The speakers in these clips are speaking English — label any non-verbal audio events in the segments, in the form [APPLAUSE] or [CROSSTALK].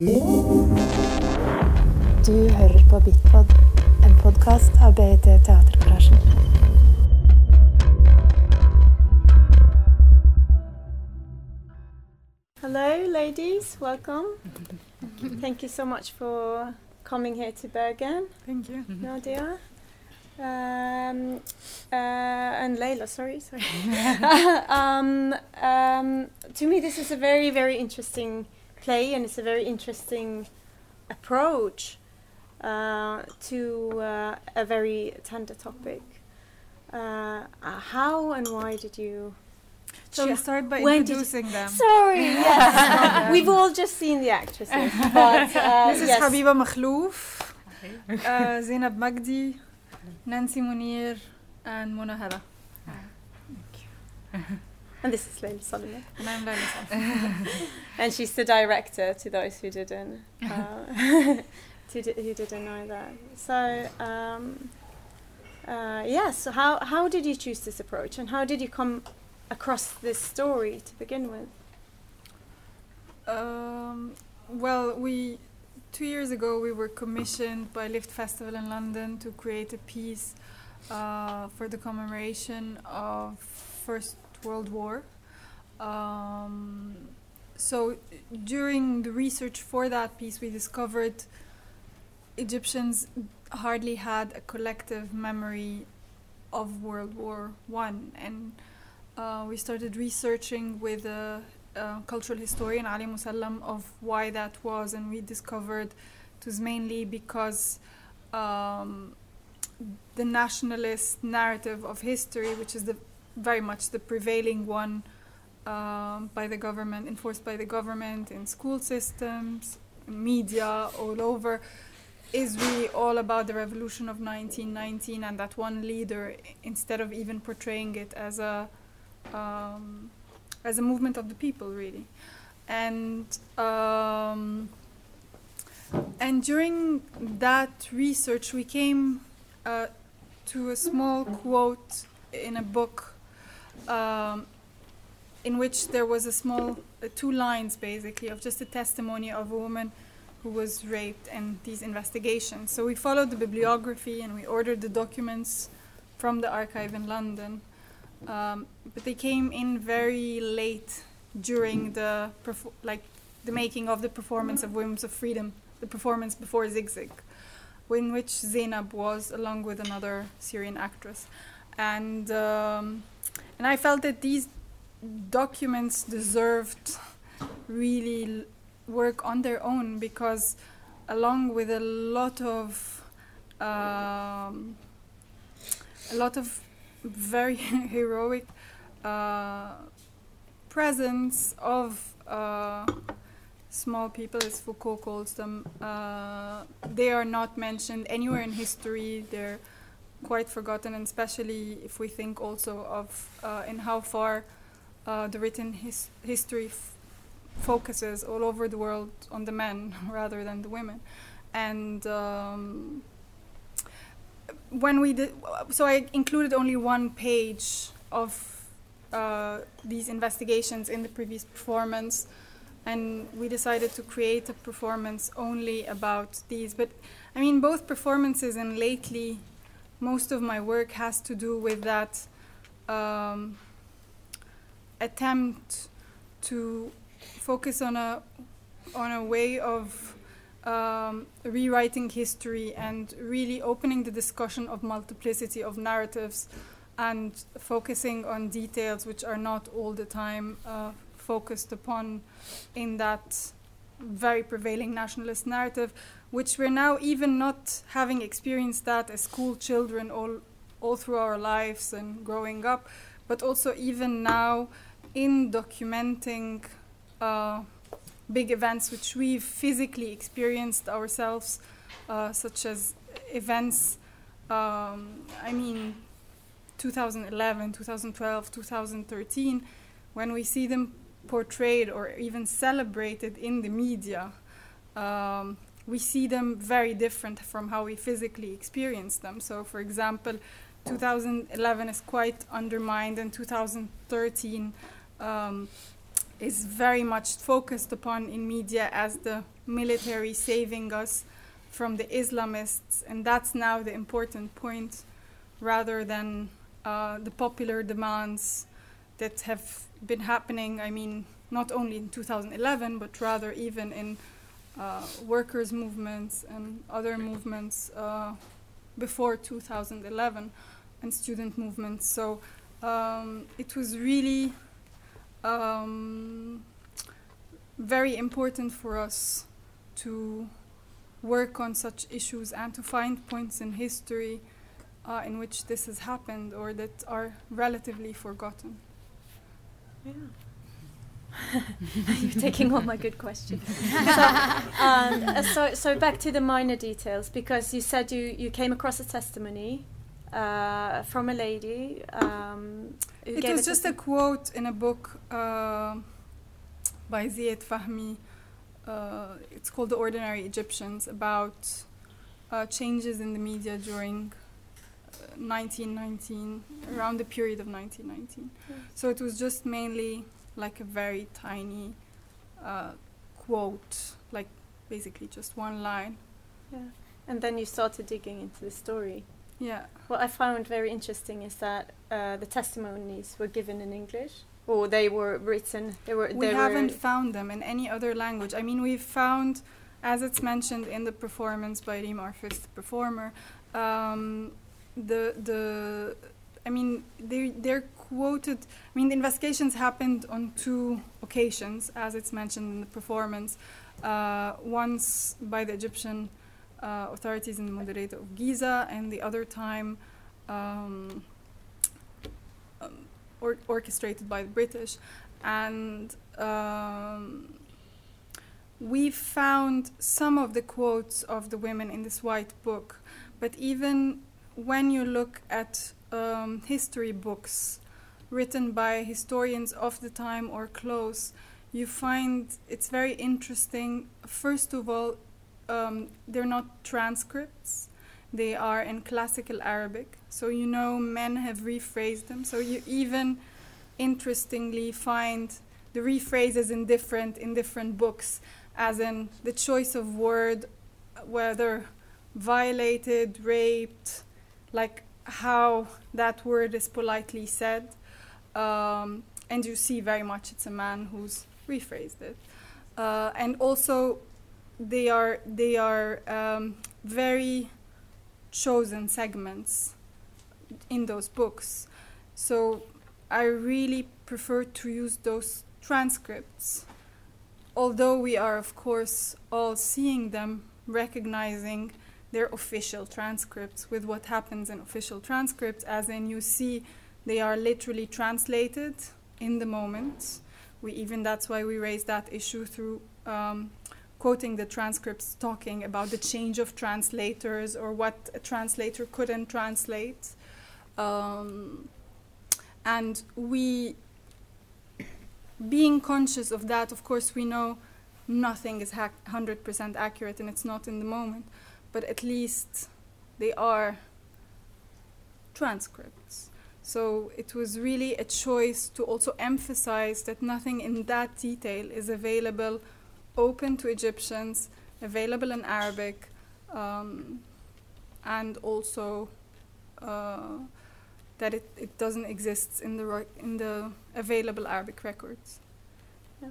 Du hører på Bitpod, en podkast av BIT Teatergarasjen. Hello, ladies. Welcome. Thank you so much for coming here to Bergen, Thank you. Nadia. Um, uh, and Layla, sorry, sorry. [LAUGHS] [LAUGHS] um, um, to me, this is a very, very interesting play, and it's a very interesting approach uh, to uh, a very tender topic. Uh, uh, how and why did you? Shall we start by When introducing them? Sorry, [LAUGHS] yes. We've all just seen the actresses, [LAUGHS] but uh, This is yes. Habiba Makhlouf, uh, Zainab Magdi, Nancy Munir, and Mona Hara. [LAUGHS] and this is Laila Soliman, And I'm Saleh. [LAUGHS] and she's the director. To those who didn't, uh, [LAUGHS] who didn't know that. So, um, uh, yes. so how how did you choose this approach, and how did you come across this story to begin with? Um, well, we two years ago we were commissioned by Lift Festival in London to create a piece uh, for the commemoration of First World War. Um, so during the research for that piece, we discovered Egyptians hardly had a collective memory of World War One, and uh, we started researching with a uh, cultural historian Ali Musallam of why that was, and we discovered it was mainly because um, the nationalist narrative of history, which is the very much the prevailing one um, by the government, enforced by the government in school systems, media, all over, is really all about the revolution of 1919 and that one leader, instead of even portraying it as a um, as a movement of the people, really. And um, and during that research, we came uh, to a small quote in a book um, in which there was a small uh, two lines basically of just a testimony of a woman who was raped and these investigations. So we followed the bibliography and we ordered the documents from the archive in London. Um, but they came in very late during the like the making of the performance of Whims of Freedom, the performance before Zigzag, in which Zainab was along with another Syrian actress, and um, and I felt that these documents deserved really work on their own because along with a lot of um, a lot of very [LAUGHS] heroic uh, presence of uh, small people, as Foucault calls them. Uh, they are not mentioned anywhere in history. They're quite forgotten, and especially if we think also of uh, in how far uh, the written his- history focuses all over the world on the men [LAUGHS] rather than the women, and. Um, when we did so i included only one page of uh, these investigations in the previous performance and we decided to create a performance only about these but i mean both performances and lately most of my work has to do with that um, attempt to focus on a on a way of um, rewriting history and really opening the discussion of multiplicity of narratives and focusing on details which are not all the time uh, focused upon in that very prevailing nationalist narrative, which we're now even not having experienced that as school children all, all through our lives and growing up, but also even now in documenting. Uh, big events which we've physically experienced ourselves, uh, such as events, um, I mean, 2011, 2012, 2013, when we see them portrayed or even celebrated in the media, um, we see them very different from how we physically experience them. So, for example, 2011 is quite undermined, and 2013 um, is very much focused upon in media as the military saving us from the Islamists, and that's now the important point, rather than uh, the popular demands that have been happening. I mean, not only in 2011, but rather even in uh, workers' movements and other movements uh, before 2011 and student movements. So um, it was really um, very important for us to work on such issues and to find points in history uh, in which this has happened or that are relatively forgotten. Yeah. You're taking all my good questions. [LAUGHS] so, um, uh, so, so back to the minor details because you said you, you came across a testimony uh, from a lady. Um, it was just a quote in a book uh, by Ziad Fahmy. Uh, it's called The Ordinary Egyptians about uh, changes in the media during 1919, uh, around the period of 1919. So it was just mainly like a very tiny uh, quote, like basically just one line. Yeah. And then you started digging into the story. Yeah. What I found very interesting is that uh, the testimonies were given in English, or they were written. They were. We haven't found them in any other language. I mean, we've found, as it's mentioned in the performance by Reem, our fifth performer, um, the the. I mean, they they're quoted. I mean, the investigations happened on two occasions, as it's mentioned in the performance. Uh, once by the Egyptian uh, authorities in the Mudiriya of Giza, and the other time um, um, or orchestrated by the British. And um, we found some of the quotes of the women in this white book, but even when you look at um, history books written by historians of the time or close, you find it's very interesting. First of all, um, they're not transcripts. They are in classical Arabic. So you know men have rephrased them. So you even interestingly find the rephrases in different in different books, as in the choice of word, whether violated, raped, like how that word is politely said. Um, and you see very much it's a man who's rephrased it. Uh, and also they are they are um, very chosen segments in those books. So I really prefer to use those transcripts, although we are of course all seeing them, recognizing their official transcripts with what happens in official transcripts, as in you see they are literally translated in the moment. We even that's why we raised that issue through um, quoting the transcripts talking about the change of translators or what a translator couldn't translate. Um, and we, being conscious of that, of course, we know nothing is 100% accurate and it's not in the moment, but at least they are transcripts. So it was really a choice to also emphasize that nothing in that detail is available open to Egyptians, available in Arabic, um, and also uh, that it, it doesn't exist in the in the available Arabic records. Yeah.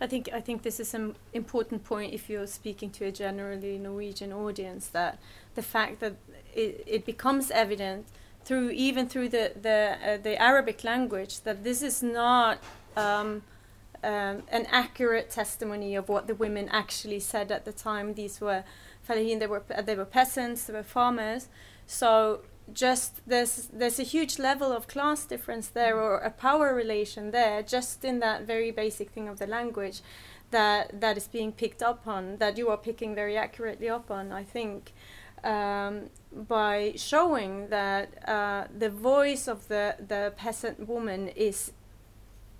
I think I think this is an important point if you're speaking to a generally Norwegian audience that the fact that it, it becomes evident through even through the the uh, the Arabic language that this is not um, um, an accurate testimony of what the women actually said at the time. These were Falahin, they were they were peasants, they were farmers. So just there's there's a huge level of class difference there or a power relation there just in that very basic thing of the language that that is being picked up on that you are picking very accurately up on I think um, by showing that uh, the voice of the the peasant woman is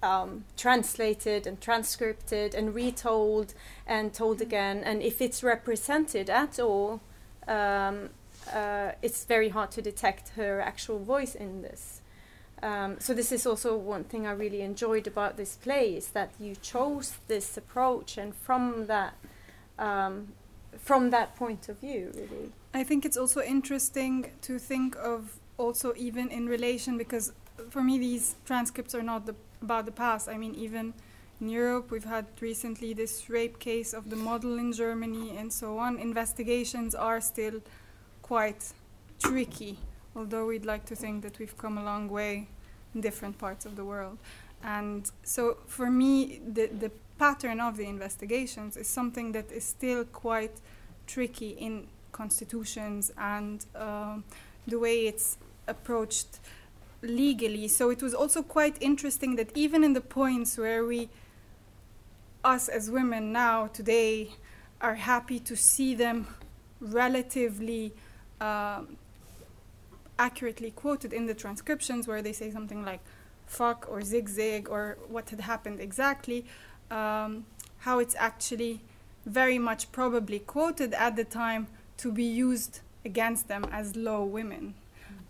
um, translated and transcripted and retold and told mm-hmm. again. And if it's represented at all, um, uh, it's very hard to detect her actual voice in this. Um, so this is also one thing I really enjoyed about this play is that you chose this approach, and from that, um, from that point of view, really. I think it's also interesting to think of also even in relation because for me these transcripts are not the, about the past. I mean even in Europe we've had recently this rape case of the model in Germany and so on. Investigations are still quite tricky, although we'd like to think that we've come a long way in different parts of the world. And so for me the the pattern of the investigations is something that is still quite tricky in constitutions and um, the way it's approached legally. So it was also quite interesting that even in the points where we, us as women now, today, are happy to see them relatively um, accurately quoted in the transcriptions, where they say something like fuck or zig zig or what had happened exactly, um, how it's actually very much probably quoted at the time to be used against them as low women,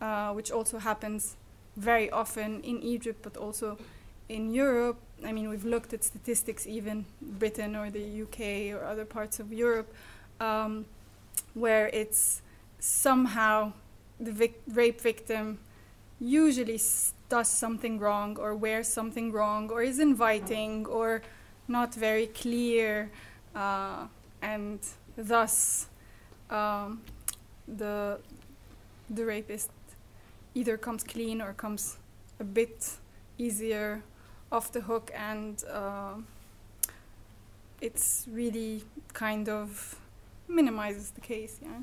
uh, which also happens very often in Egypt, but also in Europe. I mean, we've looked at statistics, even Britain or the UK or other parts of Europe, um, where it's somehow the vic- rape victim usually s- does something wrong or wears something wrong or is inviting or not very clear, uh, and thus um, the the rapist either comes clean or comes a bit easier off the hook, and uh, it's really kind of minimizes the case. Yeah.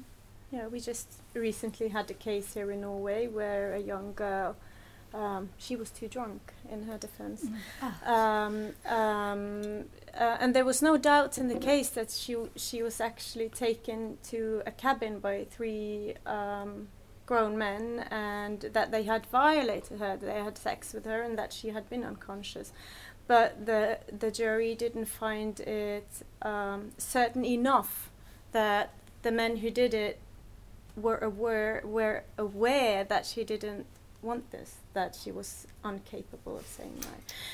Yeah, we just recently had a case here in Norway where a young girl, um, she was too drunk in her defense. Um, um, uh, and there was no doubt in the case that she she was actually taken to a cabin by three um, grown men and that they had violated her, that they had sex with her, and that she had been unconscious. But the the jury didn't find it um, certain enough that the men who did it were aware were aware that she didn't want this, that she was incapable of saying no.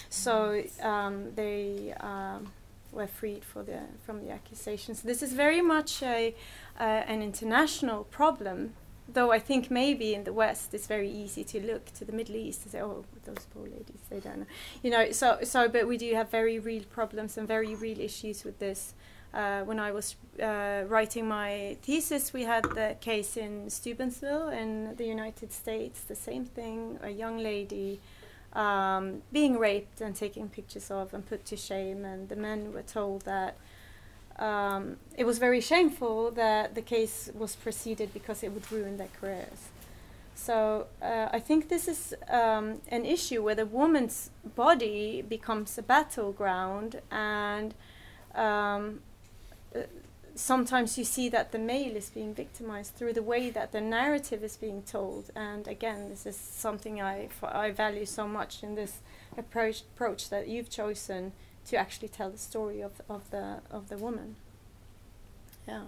So um, they um, were freed for the from the accusations. This is very much a uh, an international problem. Though I think maybe in the West it's very easy to look to the Middle East and say, "Oh, those poor ladies, they don't know," you know. So, so, but we do have very real problems and very real issues with this. Uh, when I was uh, writing my thesis, we had the case in Steubenville in the United States. The same thing: a young lady um, being raped and taken pictures of and put to shame, and the men were told that um, it was very shameful that the case was proceeded because it would ruin their careers. So uh, I think this is um, an issue where the woman's body becomes a battleground, and um, uh, sometimes you see that the male is being victimized through the way that the narrative is being told. And again, this is something I, I value so much in this approach, approach that you've chosen to actually tell the story of, of the of the woman. Yeah.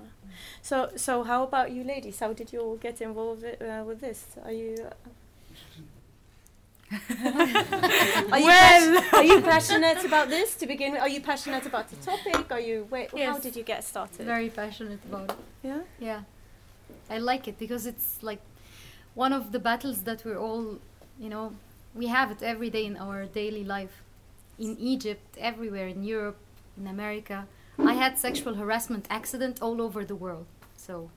So so how about you ladies? How did you all get involved uh, with this? Are you are, you Well. pas- are you passionate about this to begin with? Are you passionate about the topic? Are you wait, how did you get started? Very passionate about it. yeah. Yeah. I like it because it's like one of the battles that we're all, you know, we have it every day in our daily life. In Egypt, everywhere, in Europe, in America. I had sexual harassment accident all over the world. So,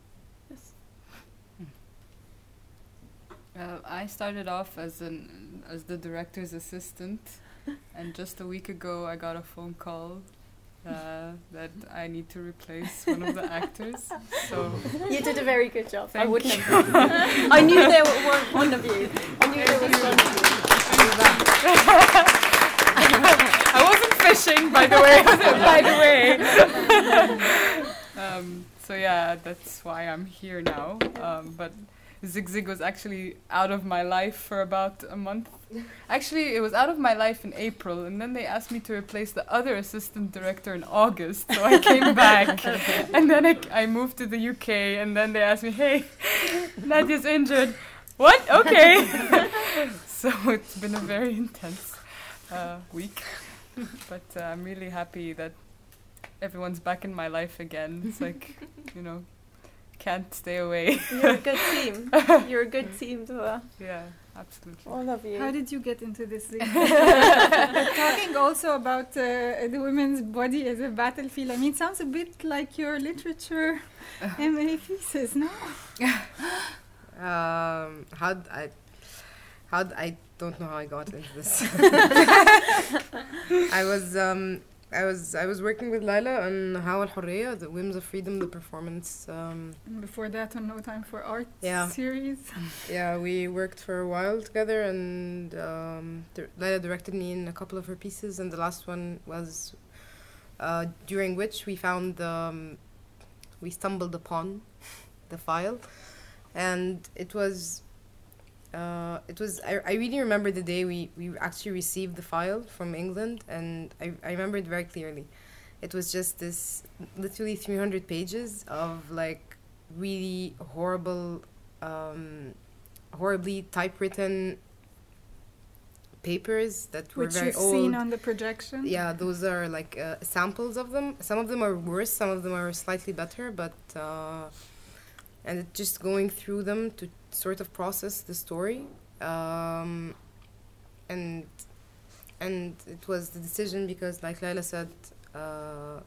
Uh, I started off as an as the director's assistant, [LAUGHS] and just a week ago I got a phone call uh, that I need to replace one of the actors. So You did a very good job. I Thank wouldn't. you. I knew [LAUGHS] there were were one of you. I knew there was one of you. I wasn't fishing, by the way. [LAUGHS] by the way. um, so yeah, that's why I'm here now. Um, but Zig Zig was actually out of my life for about a month. Actually, it was out of my life in April, and then they asked me to replace the other assistant director in August. So I came [LAUGHS] back, and then I, I moved to the UK, and then they asked me, "Hey, Nadia's injured." What? Okay. [LAUGHS] so it's been a very intense uh, week, but uh, I'm really happy that everyone's back in my life again. It's like, you know, can't stay away. You're a good [LAUGHS] team. You're a good team, Dua. yeah, absolutely. All of you. How did you get into this? [LAUGHS] thing? Talking also about uh, the women's body as a battlefield. I mean, it sounds a bit like your literature [LAUGHS] MA thesis, no? Um, how I, how I don't know how I got into this. I was um, I was I was working with Laila on Hawa al the Whims of Freedom, the performance. Um, And before that, on No Time for Art Yeah. series. yeah, we worked for a while together, and um, directed me in a couple of her pieces, and the last one was uh, during which we found um, we stumbled upon [LAUGHS] the file, and it was. Uh, it was I, I really remember the day we, we actually received the file from England and I, I remember it very clearly. It was just this literally 300 pages of like really horrible um, horribly typewritten papers that were Which very you've old. seen on the projection. yeah, those are like uh, samples of them. Some of them are worse, some of them are slightly better, but uh, and it just going through them to sort of process the story, um, and and it was the decision because, like Laila said, uh,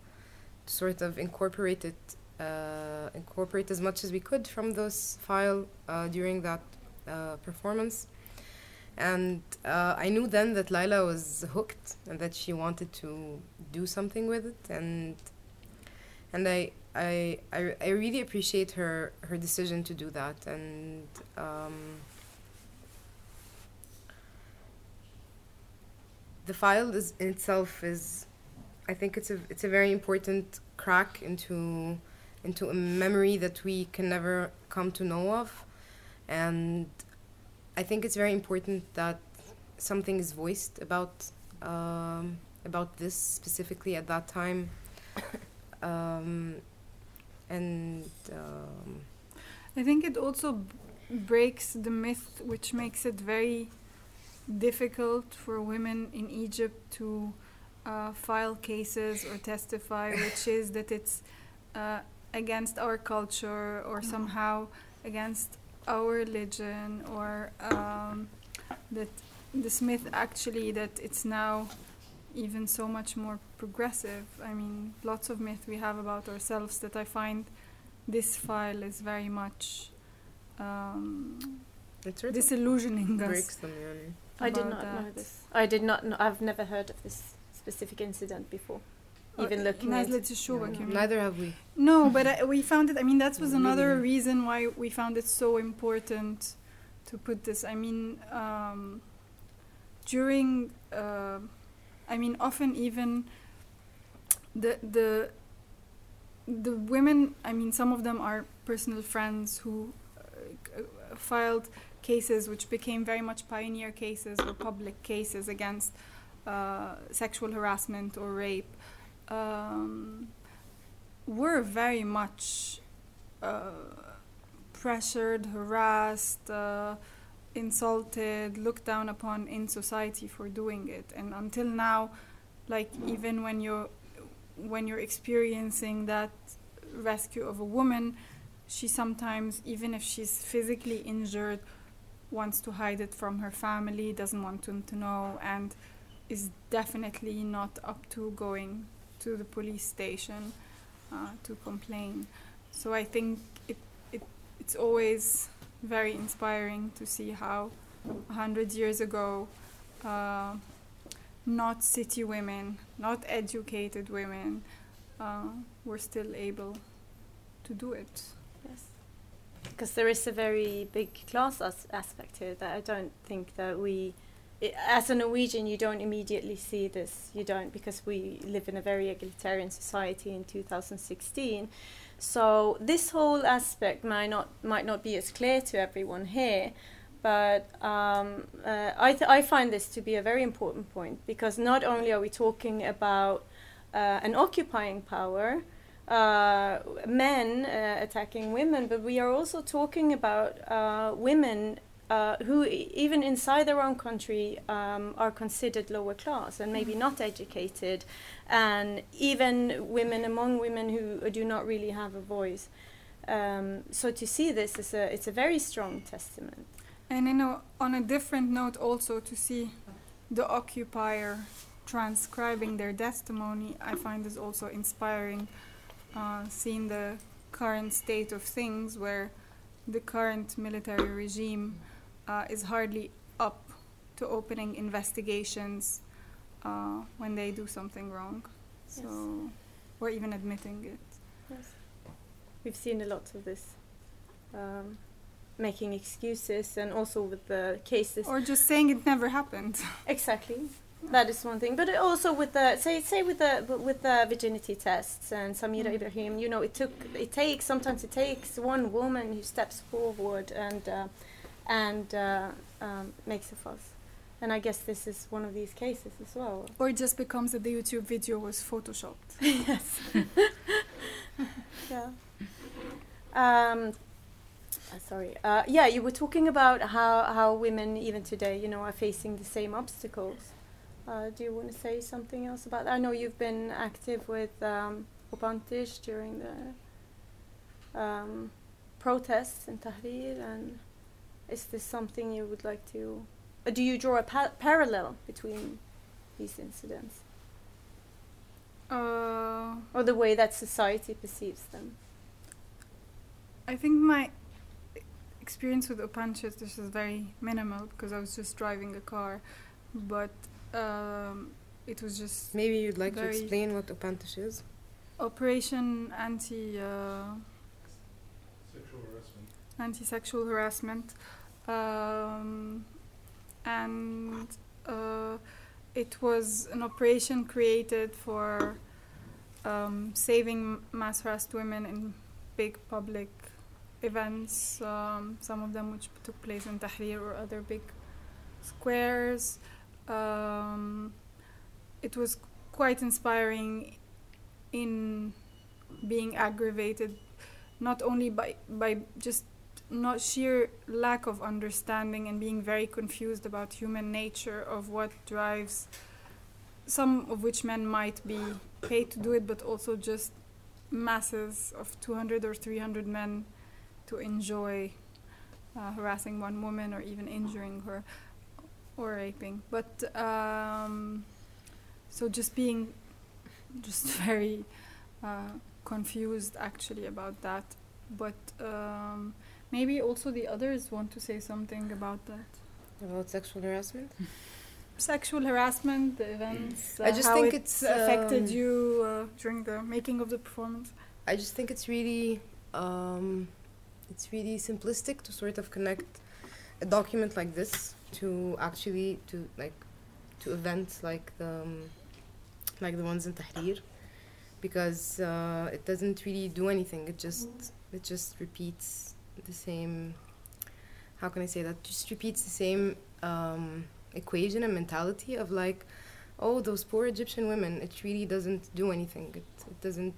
sort of incorporate it, uh, incorporate as much as we could from this file uh, during that uh, performance. And uh, I knew then that Laila was hooked and that she wanted to do something with it, and and I I I, I really appreciate her her decision to do that, and um, the file is in itself is I think it's a it's a very important crack into into a memory that we can never come to know of, and I think it's very important that something is voiced about um, about this specifically at that time, [LAUGHS] um, and um, I think it also b- breaks the myth, which makes it very difficult for women in Egypt to uh, file cases or testify, which is that it's uh, against our culture or somehow against our religion, or um, that this myth actually that it's now even so much more progressive. I mean, lots of myth we have about ourselves that I find this file is very much um, it sort of disillusioning us. them. Yeah. I did about not know this. I did not know. I've never heard of this specific incident before. Even looking at Nazlet Yeah. you? Neither have we. No, but I, we found it. I mean, that was Really another not. reason why we found it so important to put this. I mean, um, during, uh, I mean, often even the the the women. I mean, some of them are personal friends who uh, uh, filed cases which became very much pioneer cases or public cases against uh, sexual harassment or rape. Um, were very much uh, pressured, harassed, uh, insulted, looked down upon in society for doing it. And until now, like even when you're when you're experiencing that rescue of a woman, she sometimes, even if she's physically injured, wants to hide it from her family, doesn't want them to know, and is definitely not up to going to the police station uh, to complain. So I think it, it it's always very inspiring to see how a hundred years ago, uh, not city women, not educated women, uh, were still able to do it. Yes. Because there is a very big class as- aspect here that I don't think that we, as a Norwegian, you don't immediately see this. You don't because we live in a very egalitarian society in 2016. So this whole aspect might not might not be as clear to everyone here, but um, uh, I th- I find this to be a very important point because not only are we talking about uh, an occupying power, uh, men uh, attacking women, but we are also talking about uh, women uh, who even inside their own country um, are considered lower class and maybe not educated, and even women among women who do not really have a voice. Um, so to see this is a it's a very strong testament. And you know, on a different note, also to see the occupier transcribing their testimony, I find this also inspiring. Uh, seeing the current state of things, where the current military regime uh, is hardly up to opening investigations uh, when they do something wrong. So, or even admitting it. Yes. We've seen a lot of this. Um, making excuses and also with the cases Or just saying it never happened. [LAUGHS] exactly that is one thing but also with the say say with the with the virginity tests and Samira Mm. Ibrahim you know it took it takes sometimes it takes one woman who steps forward and uh, and uh, um, makes a fuss. And I guess this is one of these cases as well. Or it just becomes that the YouTube video was photoshopped. [LAUGHS] yes. Yeah. Um uh, sorry. Uh, yeah you were talking about how how women even today you know are facing the same obstacles. Uh, do you want to say something else about that? I know you've been active with um, during the um, protests in Tahrir and is this something you would like to uh, do you draw a pa- parallel between these incidents Uh, or the way that society perceives them I think my experience with OpAntiSH this is very minimal because I was just driving a car, but um, it was just Maybe you'd like to explain what OpAntiSH is? Operation Anti uh, Anti-sexual harassment, um, and uh, it was an operation created for um, saving mass harassed women in big public events, um, some of them which took place in Tahrir or other big squares. Um, it was quite inspiring in being aggravated not only by by just not sheer lack of understanding and being very confused about human nature of what drives some of which men might be paid to do it but also just masses of 200 or 300 men to enjoy uh, harassing one woman or even injuring her or raping. But um, so just being just [LAUGHS] very uh, confused actually about that. But um, maybe also the others want to say something about that About sexual harassment? sexual harassment the events I uh, just how think it it's, affected um, you uh, during the making of the performance I just think it's really, um, it's really simplistic to sort of connect a document like this to actually to like to events like the um, like the ones in Tahrir, because uh, it doesn't really do anything. It just it just repeats the same. How can I say that? Just repeats the same um, equation and mentality of like, oh, those poor Egyptian women. It really doesn't do anything. It, it doesn't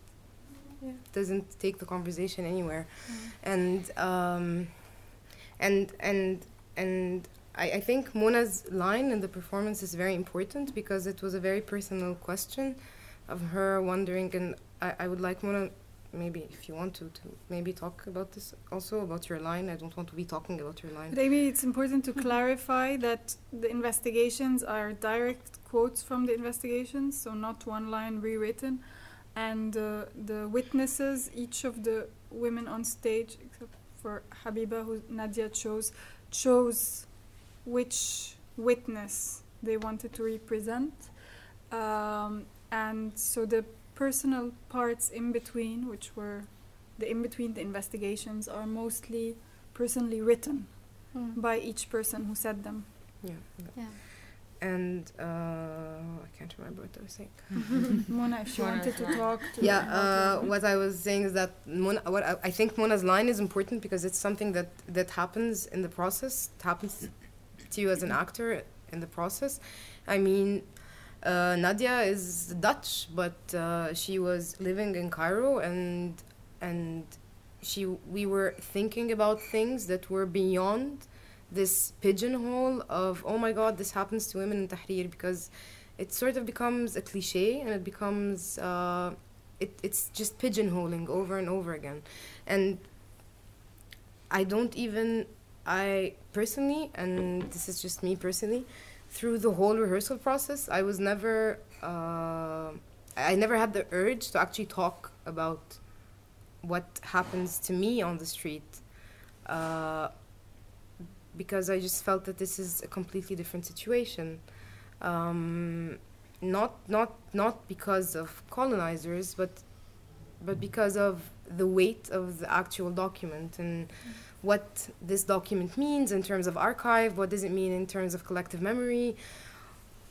Yeah. doesn't take the conversation anywhere and um, and and and I, I think Mona's line in the performance is very important because it was a very personal question of her wondering and I, I would like Mona maybe if you want to to maybe talk about this also about your line I don't want to be talking about your line Maybe it's important to clarify that the investigations are direct quotes from the investigations, so not one line rewritten. And uh, the witnesses, each of the women on stage, except for Habiba, who Nadia chose, chose which witness they wanted to represent. Um, and so the personal parts in between, which were the in between the investigations, are mostly personally written by each person who said them. yeah. Yeah. and uh, I can't remember what I was saying. [LAUGHS] Mona, if she Mona, wanted to talk to yeah uh, what i was saying is that Mona, what I, I think mona's line is important because it's something that that happens in the process it happens to you as an actor in the process. I mean uh, nadia is dutch but uh, she was living in cairo and and she we were thinking about things that were beyond this pigeonhole of oh my god this happens to women in tahrir because it sort of becomes a cliche and it becomes uh, it, it's just pigeonholing over and over again. And i don't even i personally and this is just me personally through the whole rehearsal process i was never uh, i never had the urge to actually talk about what happens to me on the street uh, because I just felt that this is a completely different situation. Um, not not not because of colonizers, but but because of the weight of the actual document and what this document means in terms of archive. What does it mean in terms of collective memory?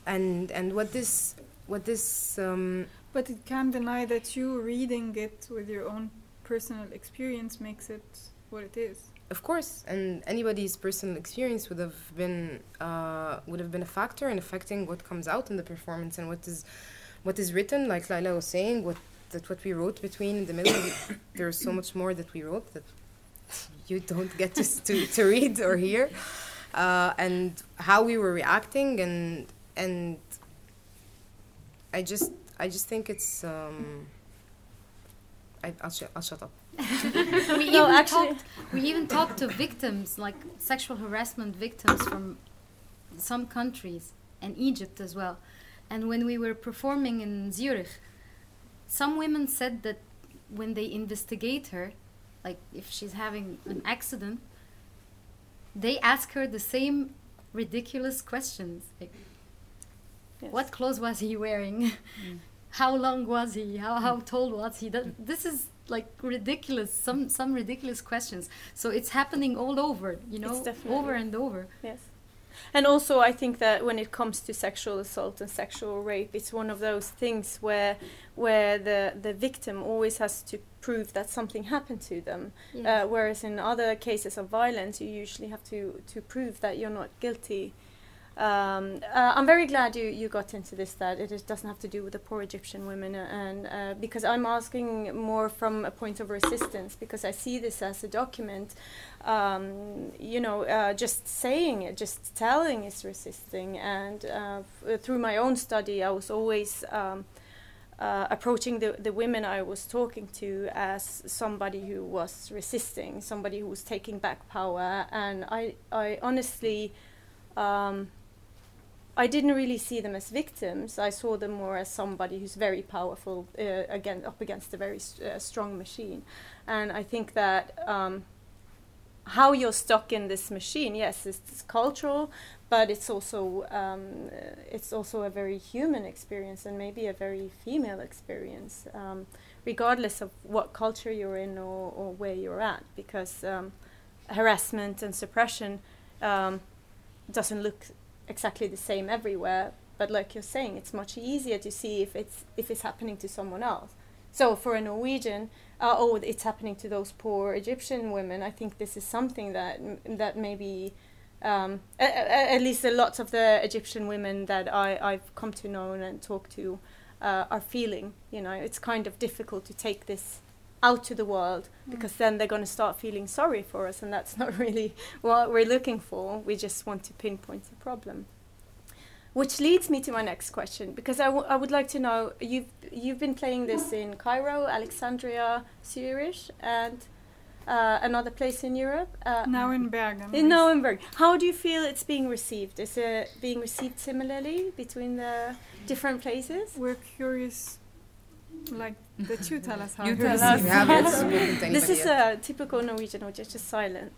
And and what this what this. Um, But it can't deny that you reading it with your own personal experience makes it what it is. Of course, and anybody's personal experience would have been uh, would have been a factor in affecting what comes out in the performance and what is what is written. Like Laila was saying, what that what we wrote between in the middle. [COUGHS] there's so much more that we wrote that you don't get to to, to read or hear, uh, and how we were reacting and and I just I just think it's. Um, I, I'll, sh- I'll shut up. we No, even actually- talked we even talked to victims like sexual harassment victims from some countries and Egypt as well and when we were performing in Zurich some women said that when they investigate her like if she's having an accident they ask her the same ridiculous questions like Yes. what clothes was he wearing? Mm. [LAUGHS] How long was he? How how mm. tall was he? That, this is like ridiculous some some ridiculous questions. So it's happening all over you know over and over. Yes. And also, I think that when it comes to sexual assault and sexual rape, it's one of those things where where the, the victim always has to prove that something happened to them. Uh, whereas in other cases of violence, you usually have to, to prove that you're not guilty. Um, uh, I'm very glad you, you got into this, that it is, doesn't have to do with the poor Egyptian women, uh, and uh, because I'm asking more from a point of resistance, because I see this as a document um, you know, uh, just saying it, just telling is resisting. And uh, through my own study, I was always um, uh, approaching the, the women I was talking to as somebody who was resisting, somebody who was taking back power. And I, I honestly, um, I didn't really see them as victims. I saw them more as somebody who's very powerful, uh, again, up against a very uh, strong machine. And I think that. Um, how you're stuck in this machine. Yes, it's cultural, but it's also um, it's also a very human experience and maybe a very female experience, um, regardless of what culture you're in or, or where you're at, because um, harassment and suppression um, doesn't look exactly the same everywhere. But like you're saying, it's much easier to see if it's if it's happening to someone else. So for a Norwegian, uh, oh, it's happening to those poor Egyptian women. I think this is something that that maybe, um, a, a, at least a lot of the Egyptian women that I I've come to know and talk to, uh, are feeling. You know, it's kind of difficult to take this out to the world because then they're going to start feeling sorry for us, and that's [LAUGHS] not really what we're looking for. We just want to pinpoint the problem. Which leads me to my next question, because I, w- I would like to know you've you've been playing this in Cairo, Alexandria, Zurich, and uh, another place in Europe. Uh, Now in Bergen. in Nuremberg. How do you feel it's being received? Is it being received similarly between the different places? We're curious, like that you tell us [LAUGHS] how You it tell is. us. We haven't spoken to This is a typical Norwegian audience, just silent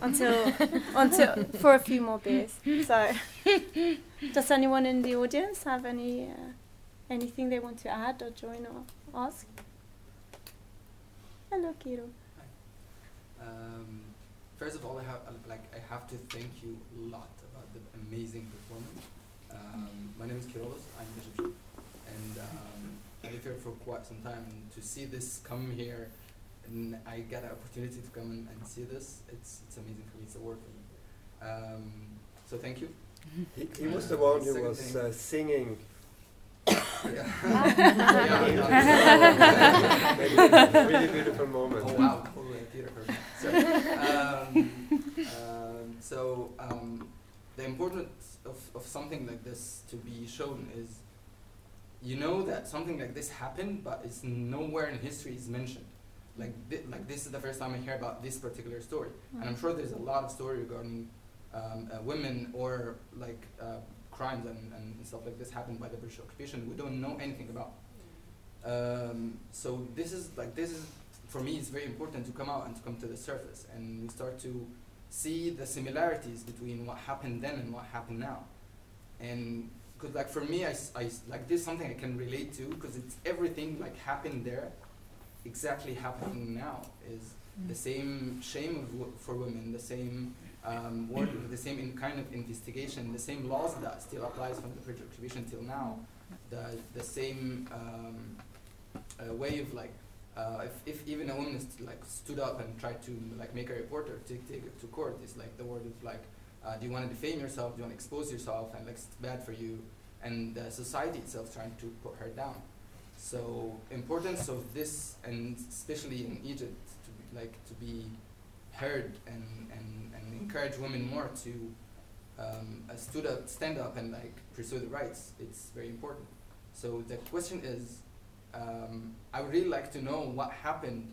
until [LAUGHS] until for a few more beers. So, [LAUGHS] does anyone in the audience have any uh, anything they want to add or join or ask? Hello, Kiro. Um, first of all, I have uh, like I have to thank you a lot about the amazing performance. Um, my name is Kirolos. I'm Egyptian, and um, I live here for quite some time. And to see this come here, and I get an opportunity to come and, and see this, it's it's amazing for me. It's a work for me. Um, so thank you. He, he was the one who Second was uh, singing. Yeah. Yeah, [LAUGHS] Maybe really beautiful moment. Oh wow, cool uh, theater person. So, um, um, so so um, the importance of, of something like this to be shown is you know that something like this happened, but it's nowhere in history is mentioned. Like, thi- like this is the first time I hear about this particular story, and I'm sure there's a lot of story regarding um, uh, women or like uh, crimes and, and stuff like this happened by the British occupation. We don't know anything about. Um, so this is like this is for me it's very important to come out and to come to the surface and we start to see the similarities between what happened then and what happened now and because like for me I, I like this is something i can relate to because it's everything like happened there exactly happening now is the same shame wo- for women the same um, word, the same in kind of investigation the same laws that still applies from the occupation till now the the same um, uh, way of like uh, if, if even a woman is like stood up and tried to like make a report or take, take it to court, it's like the word of like, uh, do you want to defame yourself? Do you want to expose yourself? And like it's bad for you. And the society itself trying to put her down. So importance of this, and especially in Egypt, to be, like to be heard and, and, and encourage women more to um, uh, stood up, stand up, and like pursue the rights. It's very important. So the question is, um, I would really like to know what happened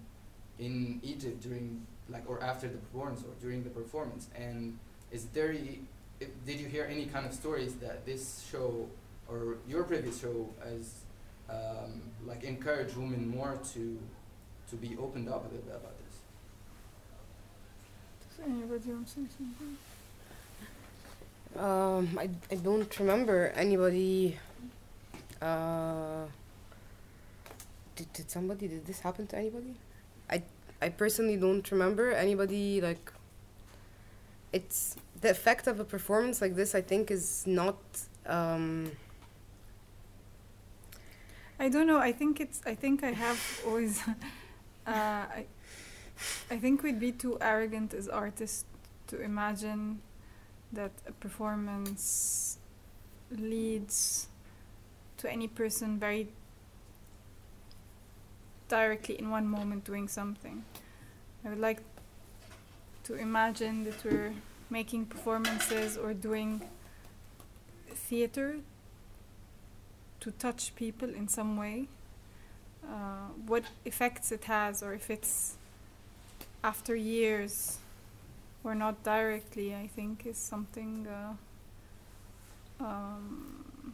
in Egypt during, like, or after the performance, or during the performance, and is there, if, did you hear any kind of stories that this show or your previous show has, um, like, encourage women more to, to be opened up a little bit about this? Does anybody want to say something? Um, I, I don't remember anybody. Uh, did, did somebody, did this happen to anybody? I, I personally don't remember anybody like. It's the effect of a performance like this, I think, is not. Um, I don't know. I think it's. I think I have always. [LAUGHS] uh, I, I think we'd be too arrogant as artists to imagine that a performance leads to any person very directly in one moment doing something. I would like to imagine that we're making performances or doing theater to touch people in some way. Uh, what effects it has, or if it's after years or not directly, I think is something uh, um,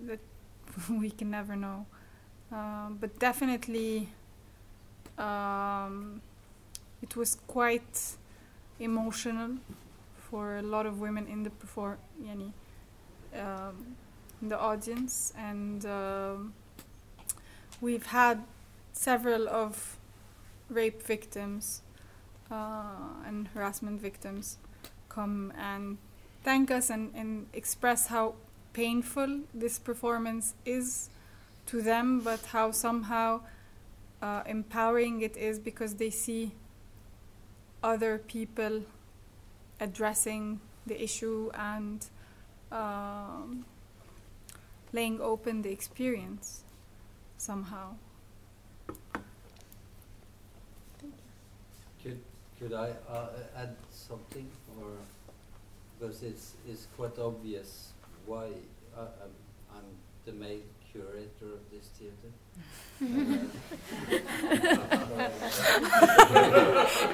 that [LAUGHS] we can never know. Um, but definitely, um, it was quite emotional for a lot of women in the perform, yani, um, in the audience, and um, we've had several of rape victims uh, and harassment victims come and thank us and, and express how painful this performance is to them, but how somehow uh, empowering it is because they see other people addressing the issue and um, laying open the experience somehow. Could could I uh, add something, or because it's it's quite obvious why I, I'm, I'm the main curator of this theater. Uh,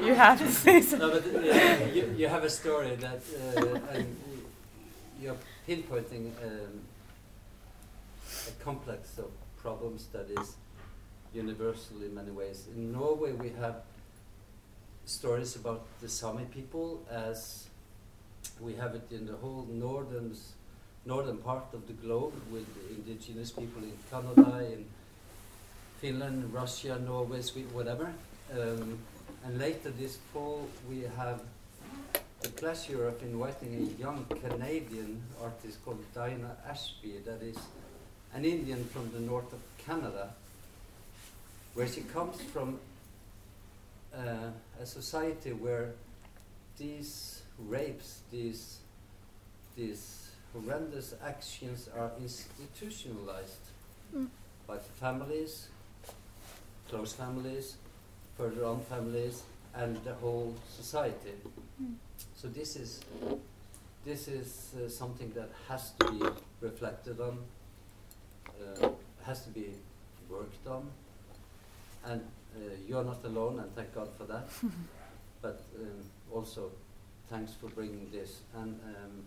[LAUGHS] You have to say something. no, but uh, you, you have a story that uh, and you're pinpointing um, a complex of problems that is universal in many ways. In Norway, we have stories about the Sami people as we have it in the whole northern northern part of the globe with indigenous people in Canada, in Finland, Russia, Norway, Sweden, whatever. Um, and later this fall, we have the pleasure of inviting a young Canadian artist called Dinah Ashby, that is an Indian from the north of Canada, where she comes from uh, a society where these rapes, these these horrendous actions are institutionalized Mm. by the families, close families, further on families, and the whole society. Mm. So this is this is uh, something that has to be reflected on, uh, has to be worked on, and uh, you are not alone, and thank God for that. [LAUGHS] but um, also, thanks for bringing this, and um,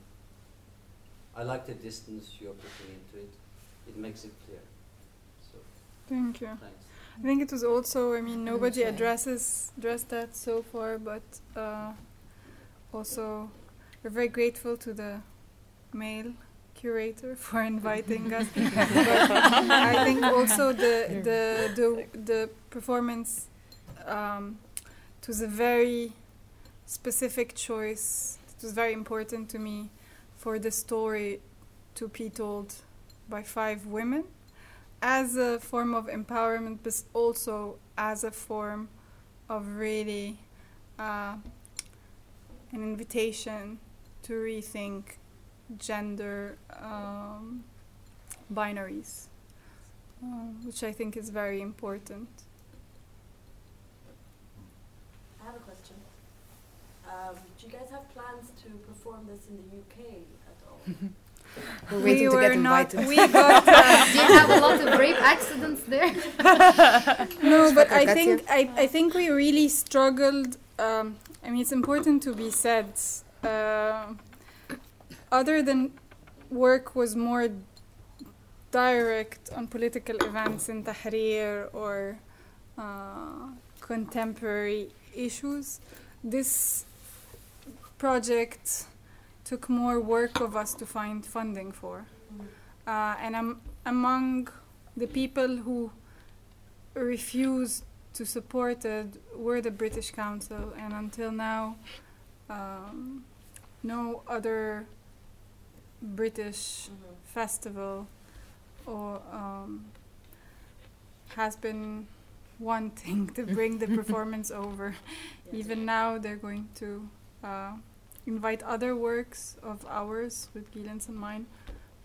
I like the distance you're putting into it. It makes it clear. So Thank you. thanks. I think it was also, I mean, nobody Okay. addresses addressed that so far, but uh, also we're very grateful to the male curator [LAUGHS] for inviting us. [LAUGHS] I think also the the the, the performance um, it was a very specific choice. It was very important to me for the story to be told by five women as a form of empowerment, but also as a form of really uh, an invitation to rethink gender um, binaries, uh, which I think is very important. I have a question. Um, do you guys have plans to perform this in the UK at all? [LAUGHS] We're waiting to were get not. invited. We got. Uh, [LAUGHS] Do you have a lot of rape accidents there? [LAUGHS] no, but I think I, I think we really struggled. Um, I mean, it's important to be said. Uh, other than work was more direct on political events in Tahrir or uh, contemporary issues. This project took more work of us to find funding for. Uh, and I'm among the people who refused to support it were the British Council, and until now, um, no other British festival or um, has been wanting to bring the [LAUGHS] performance over. Even now, they're going to uh, invite other works of ours with Gillen's and mine,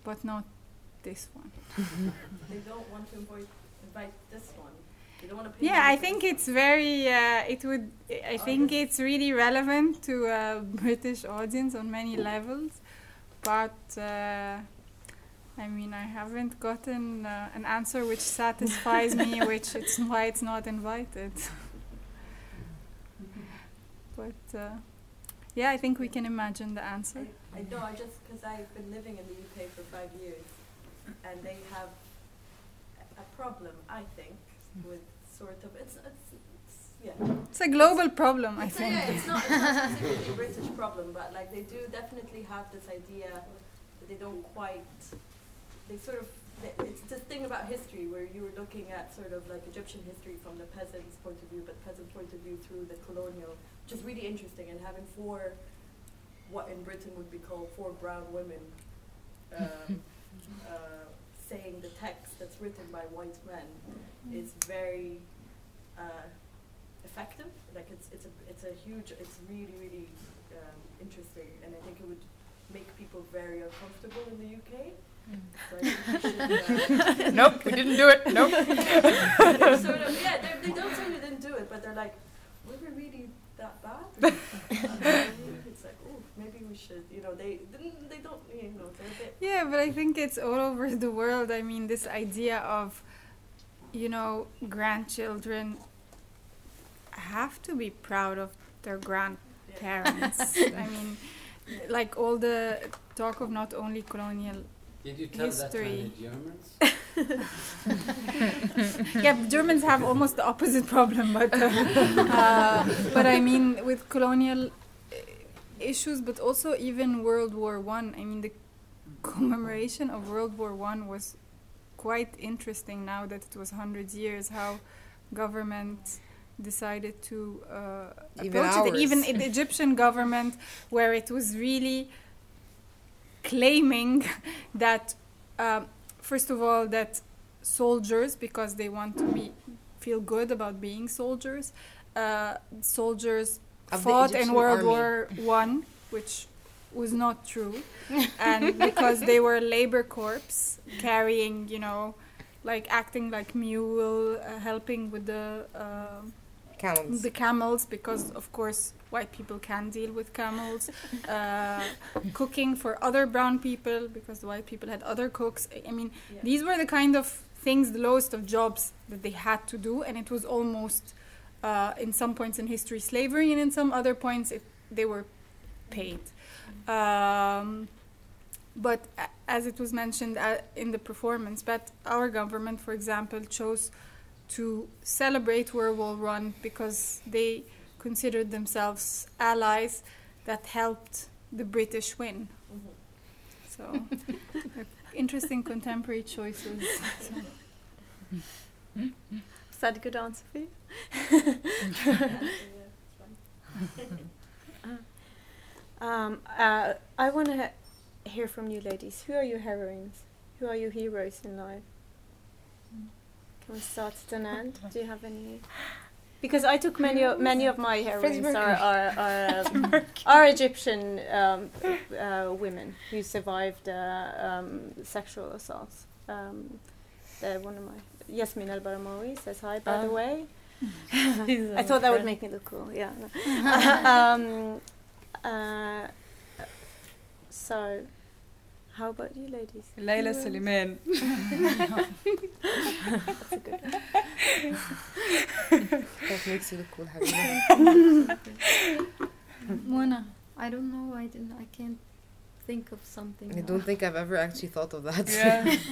but not this one. [LAUGHS] They don't want to invite, invite this one. They don't want to pay. Yeah, I think it's very. Uh, it would. I Oh, think it's really relevant to a British audience on many levels, but uh, I mean, I haven't gotten uh, an answer which satisfies me, [LAUGHS] which it's why it's not invited. but uh, yeah, I think we can imagine the answer. I, I know, I just, because I've been living in the UK for five years, and they have a problem, I think, with sort of, it's, it's, it's yeah. It's a global problem, I a- think. yeah, it's not, it's [LAUGHS] not specifically a British problem, but like they do definitely have this idea that they don't quite, they sort of, they- it's this thing about history where you were looking at sort of like Egyptian history from the peasant's point of view, but peasant point of view through the colonial, which is really interesting, and having four, what in Britain would be called four brown women, um, [LAUGHS] uh, saying the text that's written by white men is very uh, effective. Like it's it's a it's a huge it's really really um, interesting, and I think it would make people very uncomfortable in the UK. So I think we should, uh, [LAUGHS] nope, we didn't do it. Nope. [LAUGHS] sort of yeah they don't say we didn't do it, but they're like were we really that bad? [LAUGHS] It's like oh maybe we should you know they they don't you know they're a bit Yeah, but I think it's all over the world. I mean, this idea of, you know, grandchildren have to be proud of their grandparents. [LAUGHS] I mean, like all the talk of not only colonial. Did you tell History. that to any Germans? [LAUGHS] Yeah, Germans have almost the opposite problem, but uh, uh, but I mean with colonial uh, issues, but also even World War One. I. mean the commemoration of World War One was quite interesting. Now that it was hundred years, how government decided to uh, Even approach it. Even the Egyptian government, where it was really claiming [LAUGHS] that, um, first of all, that soldiers, because they want to be feel good about being soldiers, uh, soldiers Of fought in World army. War One, which was not true, [LAUGHS] and because they were labor corps carrying, you know, like acting like mule, uh, helping with the uh, Camels. the camels because of course white people can deal with camels [LAUGHS] uh, cooking for other brown people because the white people had other cooks i mean Yeah. these were the kind of things the lowest of jobs that they had to do and it was almost uh, in some points in history slavery and in some other points it, they were paid um, but as it was mentioned uh, in the performance but our government for example chose to celebrate World War One because they considered themselves allies that helped the British win. Mhm. So, [LAUGHS] interesting contemporary choices. So, [LAUGHS] Is that a good answer for you? [LAUGHS] Um, uh, I want to hear from you ladies. Who are your heroines? Who are your heroes in life? Can we start at an end? Do you have any? Because I took many of many of my heroines are are, are, um, are Egyptian um, uh, women who survived uh, um, sexual assaults. Um, they're one of my Yasmine El Baramawy says hi by the Oh. way. [LAUGHS] I thought that would make me look cool. Yeah. no. [LAUGHS] [LAUGHS] um, uh, so, how about you, ladies? Laila Who, uh, That's a good one. That makes you look cool, Habiba. [LAUGHS] Mona, I don't know. I didn't. I can't think of something. I don't think I've ever actually thought of that. Yeah. [LAUGHS]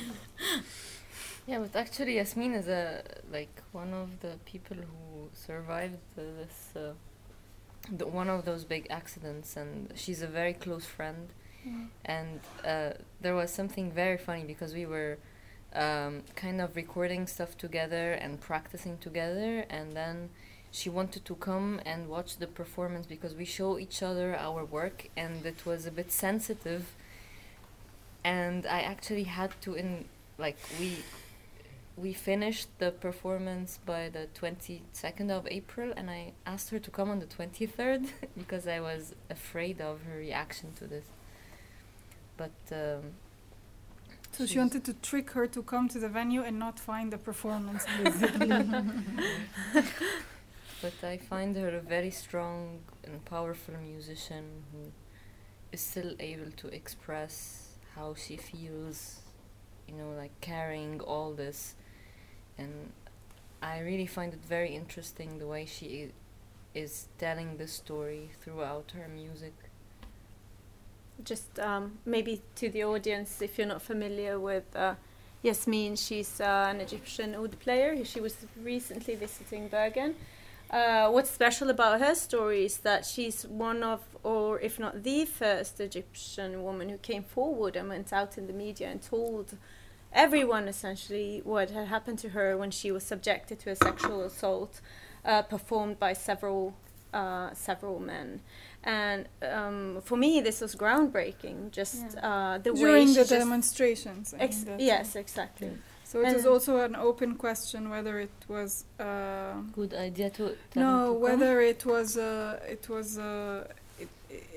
Yeah, but actually, Yasmine is a like one of the people who survived this uh, the, one of those big accidents, and she's a very close friend. And uh, there was something very funny because we were um, kind of recording stuff together and practicing together, and then she wanted to come and watch the performance because we show each other our work, and it was a bit sensitive. And I actually had to in like we we finished the performance by the 22nd of April and I asked her to come on the 23rd [LAUGHS] because I was afraid of her reaction to this. But um, so she wanted to trick her to come to the venue and not find the performance, [LAUGHS] basically. [LAUGHS] but I find her a very strong and powerful musician who is still able to express how she feels, you know, like carrying all this. And I really find it very interesting the way she i- is telling the story throughout her music. Just um, maybe to the audience, if you're not familiar with uh, Yasmine, she's uh, an Egyptian oud player. She was recently visiting Bergen. Uh, what's special about her story is that she's one of, or if not the first Egyptian woman who came forward and went out in the media and told everyone essentially what had happened to her when she was subjected to a sexual assault uh, performed by several uh, several men. And um, for me, this was groundbreaking. Just uh, the way During she the demonstrations. Ex- mean, that's- yes, exactly. So it was And- also an open question whether it was. Uh, Good idea to no, to whether it was uh, it was uh, it,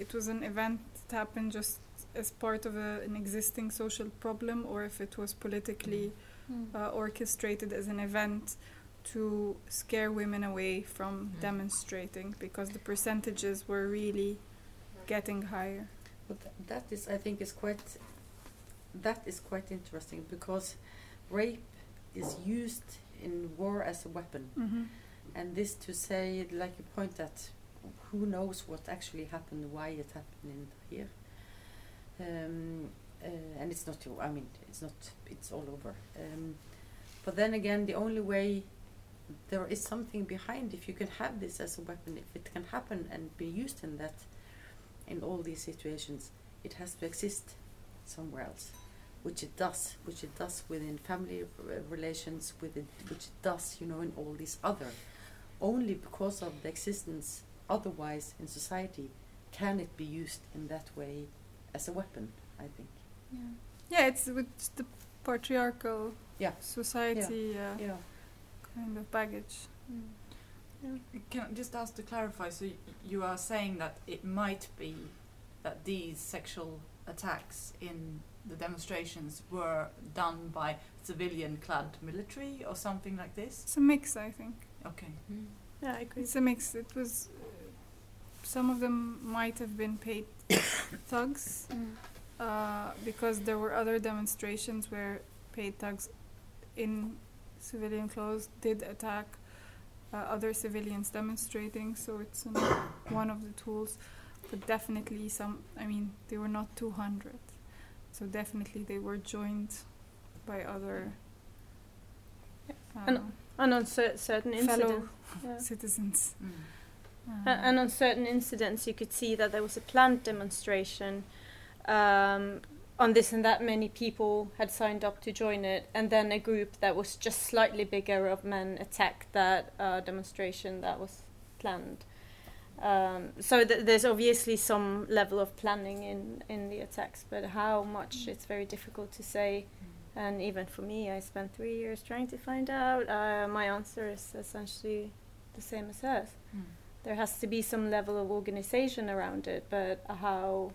it was an event that happened just as part of a, an existing social problem, or if it was politically Hmm. uh, orchestrated as an event to scare women away from Mm. demonstrating because the percentages were really getting higher. But th- that is, I think, is quite. That is quite interesting because rape is used in war as a weapon, Mm-hmm. and this to say, like you point that, who knows what actually happened, why it happened in here. Um, uh, and it's not. I mean, it's not. It's all over. Um, but then again, the only way there is something behind if you can have this as a weapon, if it can happen and be used in that, in all these situations, it has to exist somewhere else, which it does, which it does within family relations, with it, which it does, you know, in all these other. Only because of the existence, otherwise in society, can it be used in that way as a weapon. I think. Yeah, yeah it's with the patriarchal Yeah. society uh, Yeah. Kind of baggage. Can I just ask to clarify? So y- you are saying that it might be that these sexual attacks in the demonstrations were done by civilian-clad military or something like this? It's a mix, I think. Okay. Mm. Yeah, I agree. It's a mix. It was. Some of them might have been paid [COUGHS] thugs, Mm. uh, because there were other demonstrations where paid thugs in civilian clothes did attack uh, other civilians demonstrating. So it's an, [COUGHS] one of the tools, but definitely some. I mean, they were not 200, so definitely they were joined by other. And- uh, And on cer- certain fellow incidents. yeah. [LAUGHS] citizens. Mm. Uh, and on certain incidents, you could see that there was a planned demonstration. Um, on this and that many people had signed up to join it, and then a group that was just slightly bigger of men attacked that uh, demonstration that was planned. Um, so th- there's obviously some level of planning in, in the attacks, but how much it's very difficult to say. And even for me, I spent three years trying to find out. Uh, my answer is essentially the same as hers Mm. there has to be some level of organization around it, but how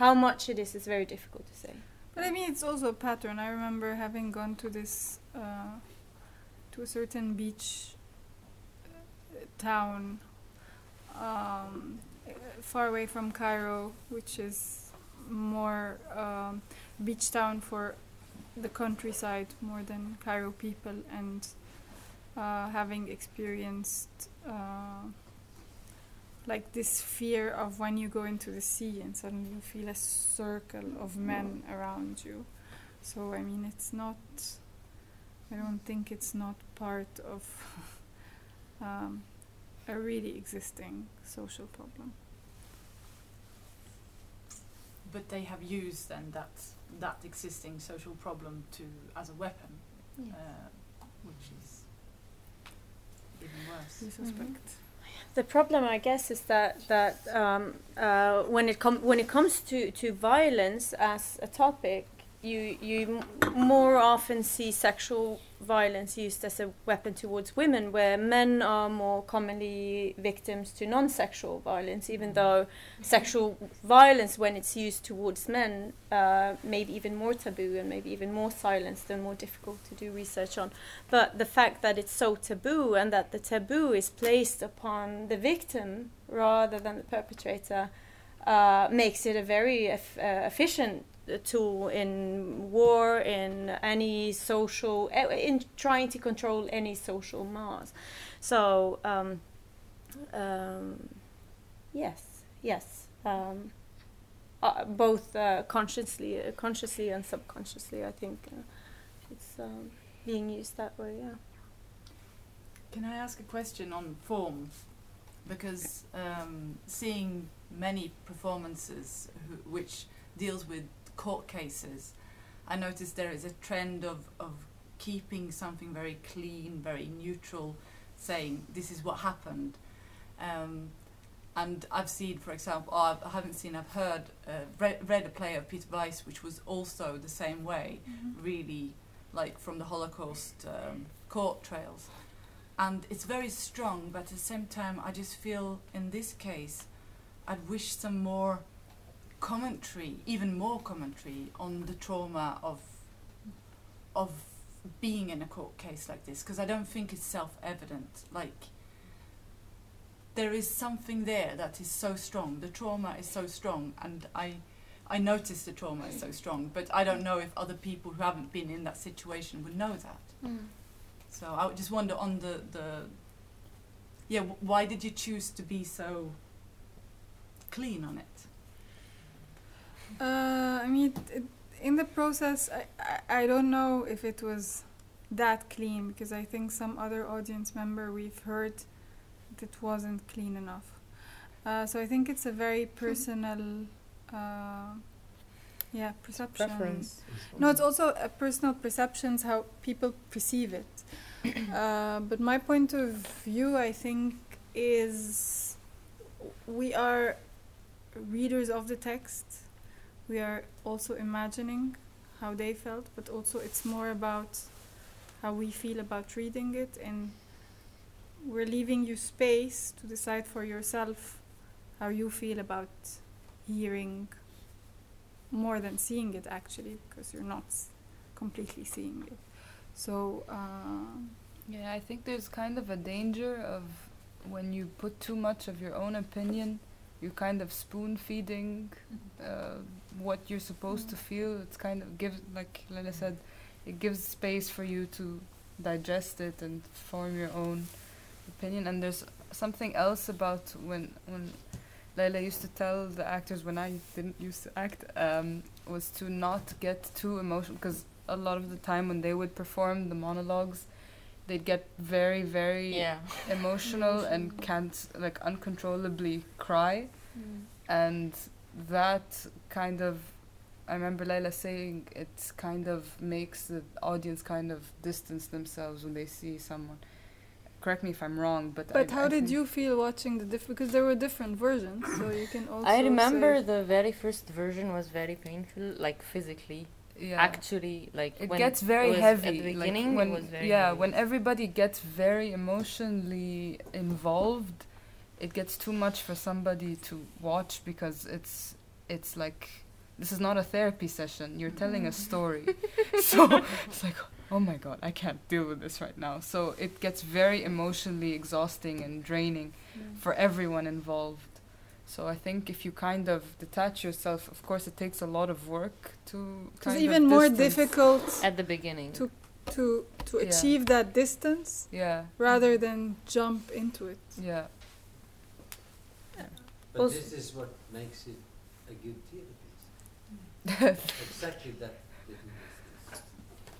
how much it is is very difficult to say. But I mean, it's also a pattern. I remember having gone to this, uh, to a certain beach uh, town um, far away from Cairo, which is more um, beach town for the countryside more than Cairo people, and uh, having experienced. Uh, like this fear of when you go into the sea and suddenly you feel a circle of men around you. So I mean, it's not. I don't think it's not part of [LAUGHS] um, a really existing social problem. But they have used then that that existing social problem to as a weapon, uh, which is even worse. We suspect. The problem, I guess, is that that um, uh, when it com- when it comes to, to violence as a topic, you you more often see sexual violence used as a weapon towards women, where men are more commonly victims to non-sexual violence, even though sexual violence, when it's used towards men, uh, maybe even more taboo and maybe even more silenced and more difficult to do research on. But the fact that it's so taboo and that the taboo is placed upon the victim rather than the perpetrator uh, makes it a very uh, efficient tool in war, in any social, eh, in trying to control any social mass. So, um, um, yes, yes. Um, uh, both uh, consciously, uh, consciously and subconsciously, I think uh, it's um, being used that way. Yeah. Can I ask a question on form? Because um, seeing many performances which deals with court cases, I noticed there is a trend of, of keeping something very clean, very neutral, saying this is what happened. Um, and I've seen, for example, I've- I haven't seen, I've heard, uh, read, read a play of Peter Weiss, which was also the same way, really like from the Holocaust um, court trails. And it's very strong, but at the same time, I just feel in this case, I'd wish some more commentary, even more commentary on the trauma of of being in a court case like this, because I don't think it's self-evident. Like there is something there that is so strong. The trauma is so strong, and I. I notice the trauma is so strong, but I don't mm. know if other people who haven't been in that situation would know that. Mm. So I would just wonder on the the yeah, why did you choose to be so clean on it? Uh, I mean, it, in the process, I, I, I don't know if it was that clean because I think some other audience member we've heard that it wasn't clean enough. Uh, so I think it's a very personal, uh, yeah, perception. Preference. No, it's also a personal perceptions how people perceive it. [COUGHS] uh, but my point of view, I think, is we are readers of the text. We are also imagining how they felt, but also it's more about how we feel about reading it, and we're leaving you space to decide for yourself how you feel about hearing more than seeing it actually because you're not completely seeing it. So uh, Yeah, I think there's kind of a danger of when you put too much of your own opinion, you're kind of spoon feeding uh, what you're supposed to feel. It's kind of gives, like Lila said, it gives space for you to digest it and form your own opinion. And there's something else about when when Laila used to tell the actors when I didn't used to act um, was to not get too emotional because a lot of the time when they would perform the monologues, they'd get very very Yeah. emotional and can't like uncontrollably cry, mm. and that kind of I remember Laila saying it kind of makes the audience kind of distance themselves when they see someone. Correct me if I'm wrong, but But I, how I did you feel watching the different Because there were different versions, so you can also. I remember say- the very first version was very painful, like physically. Yeah. Actually, like it when gets very it heavy at the like, beginning. when it was very yeah heavy. when everybody gets very emotionally involved it gets too much for somebody to watch because it's it's like this is not a therapy session you're telling a mm. story [LAUGHS] so it's like oh my god i can't deal with this right now so it gets very emotionally exhausting and draining for everyone involved so I think if you kind of detach yourself, of course, it takes a lot of work to. It's kind of even more difficult at the beginning to to to Yeah. achieve that distance Yeah. rather than jump into it. Yeah. But Also- this is what makes it a good theatre piece. [LAUGHS] exactly that.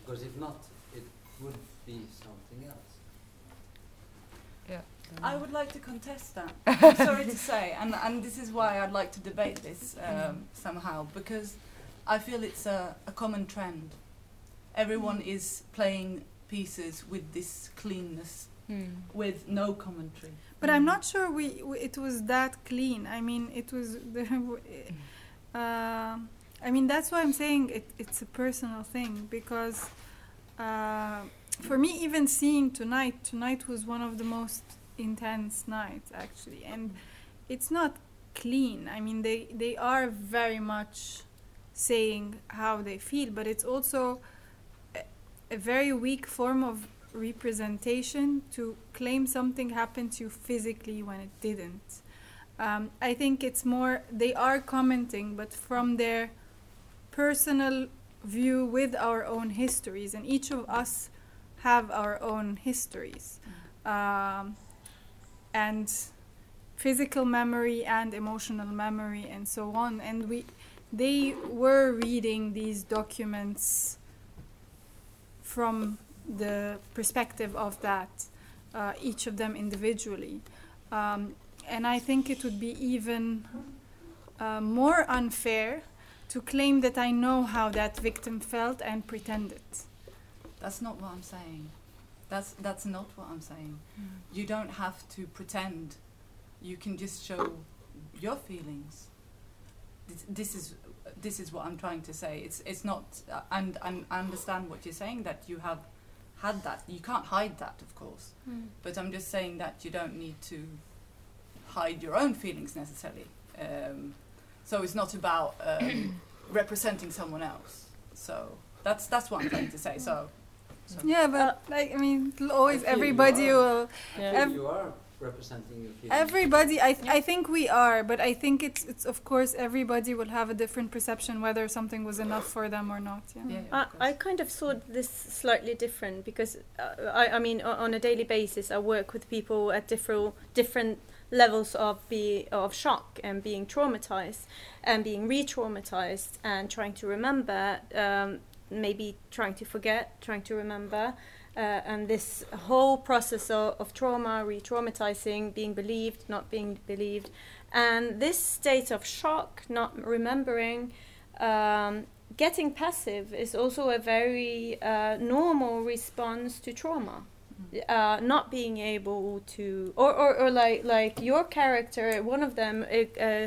Because if not, it would be something else. Yeah. I would like to contest that. [LAUGHS] I'm sorry to say, and and this is why I'd like to debate this um, somehow because I feel it's a, a common trend. Everyone is playing pieces with this cleanness, with no commentary. But I'm not sure we, we it was that clean. I mean, it was [LAUGHS] the. Uh, I mean, that's why I'm saying it, it's a personal thing because uh, for me, even seeing tonight, tonight was one of the most intense nights actually, and it's not clean. I mean, they they are very much saying how they feel, but it's also a, a very weak form of representation to claim something happened to you physically when it didn't. Um, I think it's more they are commenting, but from their personal view with our own histories, and each of us have our own histories, um, and physical memory and emotional memory and so on. And we, they were reading these documents from the perspective of that, uh, each of them individually. Um, and I think it would be even uh, more unfair to claim that I know how that victim felt and pretend it. That's not what I'm saying. That's that's not what I'm saying. You don't have to pretend. You can just show your feelings. This, this is this is what I'm trying to say. It's it's not. Uh, and, and I understand what you're saying that you have had that. You can't hide that, of course. Mm. But I'm just saying that you don't need to hide your own feelings necessarily. Um, so it's not about um, [COUGHS] representing someone else. So that's that's what I'm trying to say. So. So. Yeah, but like I mean, always I feel you everybody will. Yeah. ev- you are representing your feelings. Everybody, I, th- I think we are, but I think it's, it's of course everybody will have a different perception whether something was enough for them or not. Yeah. Yeah, I, I kind of saw this slightly different because uh, I, I mean o- on a daily basis I work with people at different different levels of be of shock and being traumatized and being re-traumatized and trying to remember um, maybe trying to forget trying to remember uh, and this whole process of, of trauma re-traumatizing being believed not being believed and this state of shock not remembering um, getting passive is also a very uh, normal response to trauma. Uh, not being able to, or, or, or like like your character, one of them, uh, uh,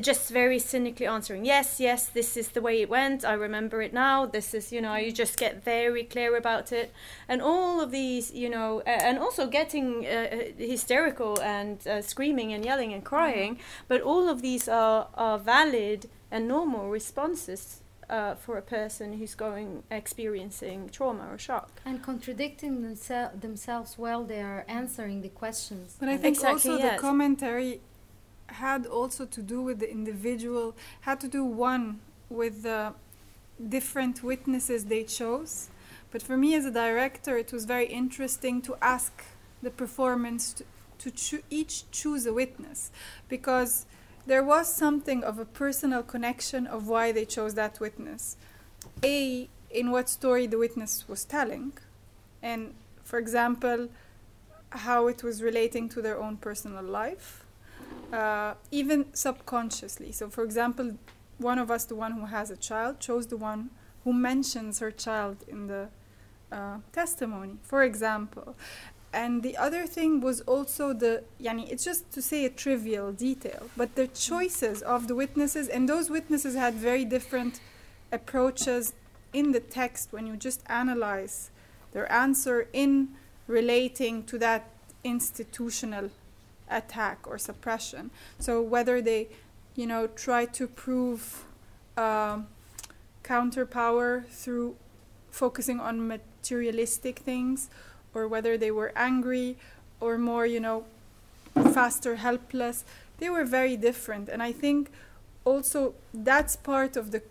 just very cynically answering, yes, yes, this is the way it went. I remember it now. This is, you know, you just get very clear about it, and all of these, you know, uh, and also getting uh, uh, hysterical and uh, screaming and yelling and crying. But all of these are are valid and normal responses uh, for a person who's going experiencing trauma or shock. And contradicting themse- themselves while they are answering the questions. But I think Exactly, also yes. the commentary had also to do with the individual, had to do one with the different witnesses they chose. But for me as a director, it was very interesting to ask the performance to, to choo- each choose a witness because there was something of a personal connection of why they chose that witness. A, in what story the witness was telling, and for example, how it was relating to their own personal life, uh, even subconsciously. So, for example, one of us, the one who has a child, chose the one who mentions her child in the uh, testimony, for example. And the other thing was also the, yani, it's just to say a trivial detail, but the choices of the witnesses, and those witnesses had very different approaches in the text when you just analyze their answer in relating to that institutional attack or suppression. So whether they, you know, try to prove um, counterpower through focusing on materialistic things, or whether they were angry or more, you know, faster, helpless, they were very different. And I think also that's part of the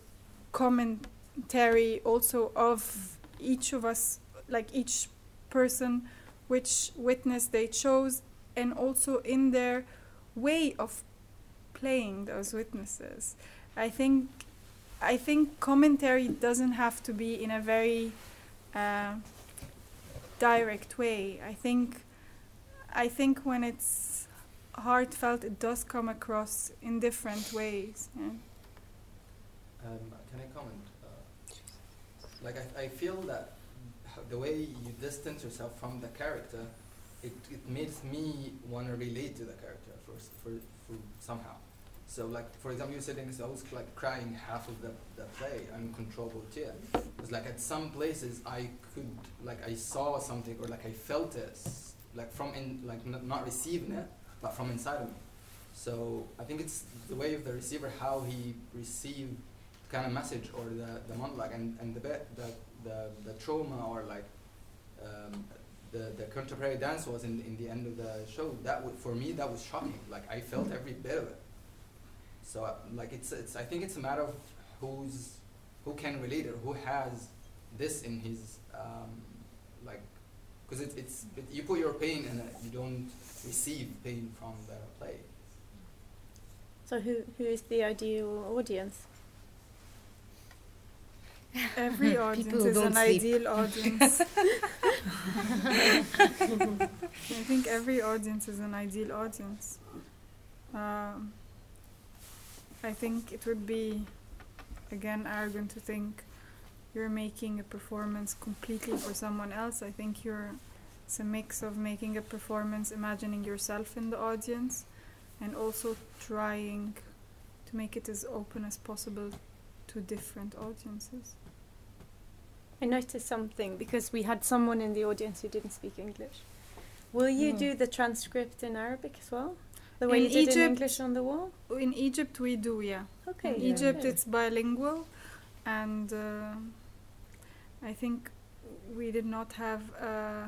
commentary also of each of us, like each person, which witness they chose, and also in their way of playing those witnesses. I think I think commentary doesn't have to be in a very uh, direct way. I think I think when it's heartfelt, it does come across in different ways. Yeah. Um, can I comment? Uh, like I, I feel that the way you distance yourself from the character, it, it makes me want to relate to the character for, for, for somehow. So like for example, you said in I was like crying half of the, the play, uncontrollable tear. It's like at some places I could like I saw something or like I felt it, like from in like n- not receiving it, but from inside of me. So I think it's the way of the receiver how he received kind of message or the, the monologue and, and the the, the the trauma or like um, the the contemporary dance was in in the end of the show. That would for me that was shocking. Like I felt every bit of it. So uh, like it's it's I think it's a matter of who's who can relate or who has this in his um, like because it, it's it, you put your pain in it you don't receive pain from the play. So who who is the ideal audience? Every [LAUGHS] audience is an sleep. ideal audience. [LAUGHS] I think every audience is an ideal audience. Um, I think it would be, again, arrogant to think you're making a performance completely for someone else. I think you're, it's a mix of making a performance, imagining yourself in the audience, and also trying to make it as open as possible to different audiences. I noticed something because we had someone in the audience who didn't speak English. Will you Mm. do the transcript in Arabic as well? The way In you did in Egypt- English on the wall? In Egypt, we do, yeah. Okay. In yeah, Egypt, good. it's bilingual, and uh, I think we did not have. Uh,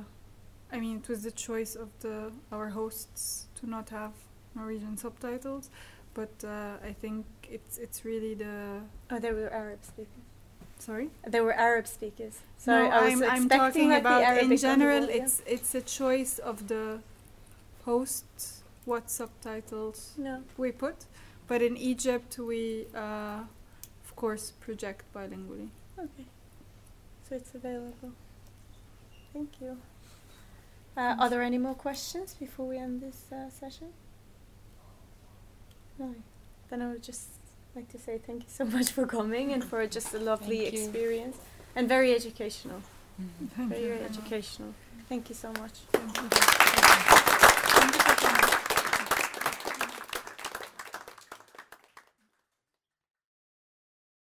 I mean, it was the choice of the our hosts to not have Norwegian subtitles, but uh, I think it's it's really the. Oh, there were Arab speakers. Sorry. There were Arab speakers. So no, I was I'm, I'm expecting talking about in general. yeah. It's it's a choice of the host what subtitles No. we put, but in Egypt we uh, of course project bilingually. Okay. So it's available. Thank you. Uh, are there any more questions before we end this uh, session? No. Then I will just like to say thank you so [LAUGHS] much for coming and for just a lovely Thank you. experience and very educational. Mm-hmm. Thank Very, you very educational. Thank you so much.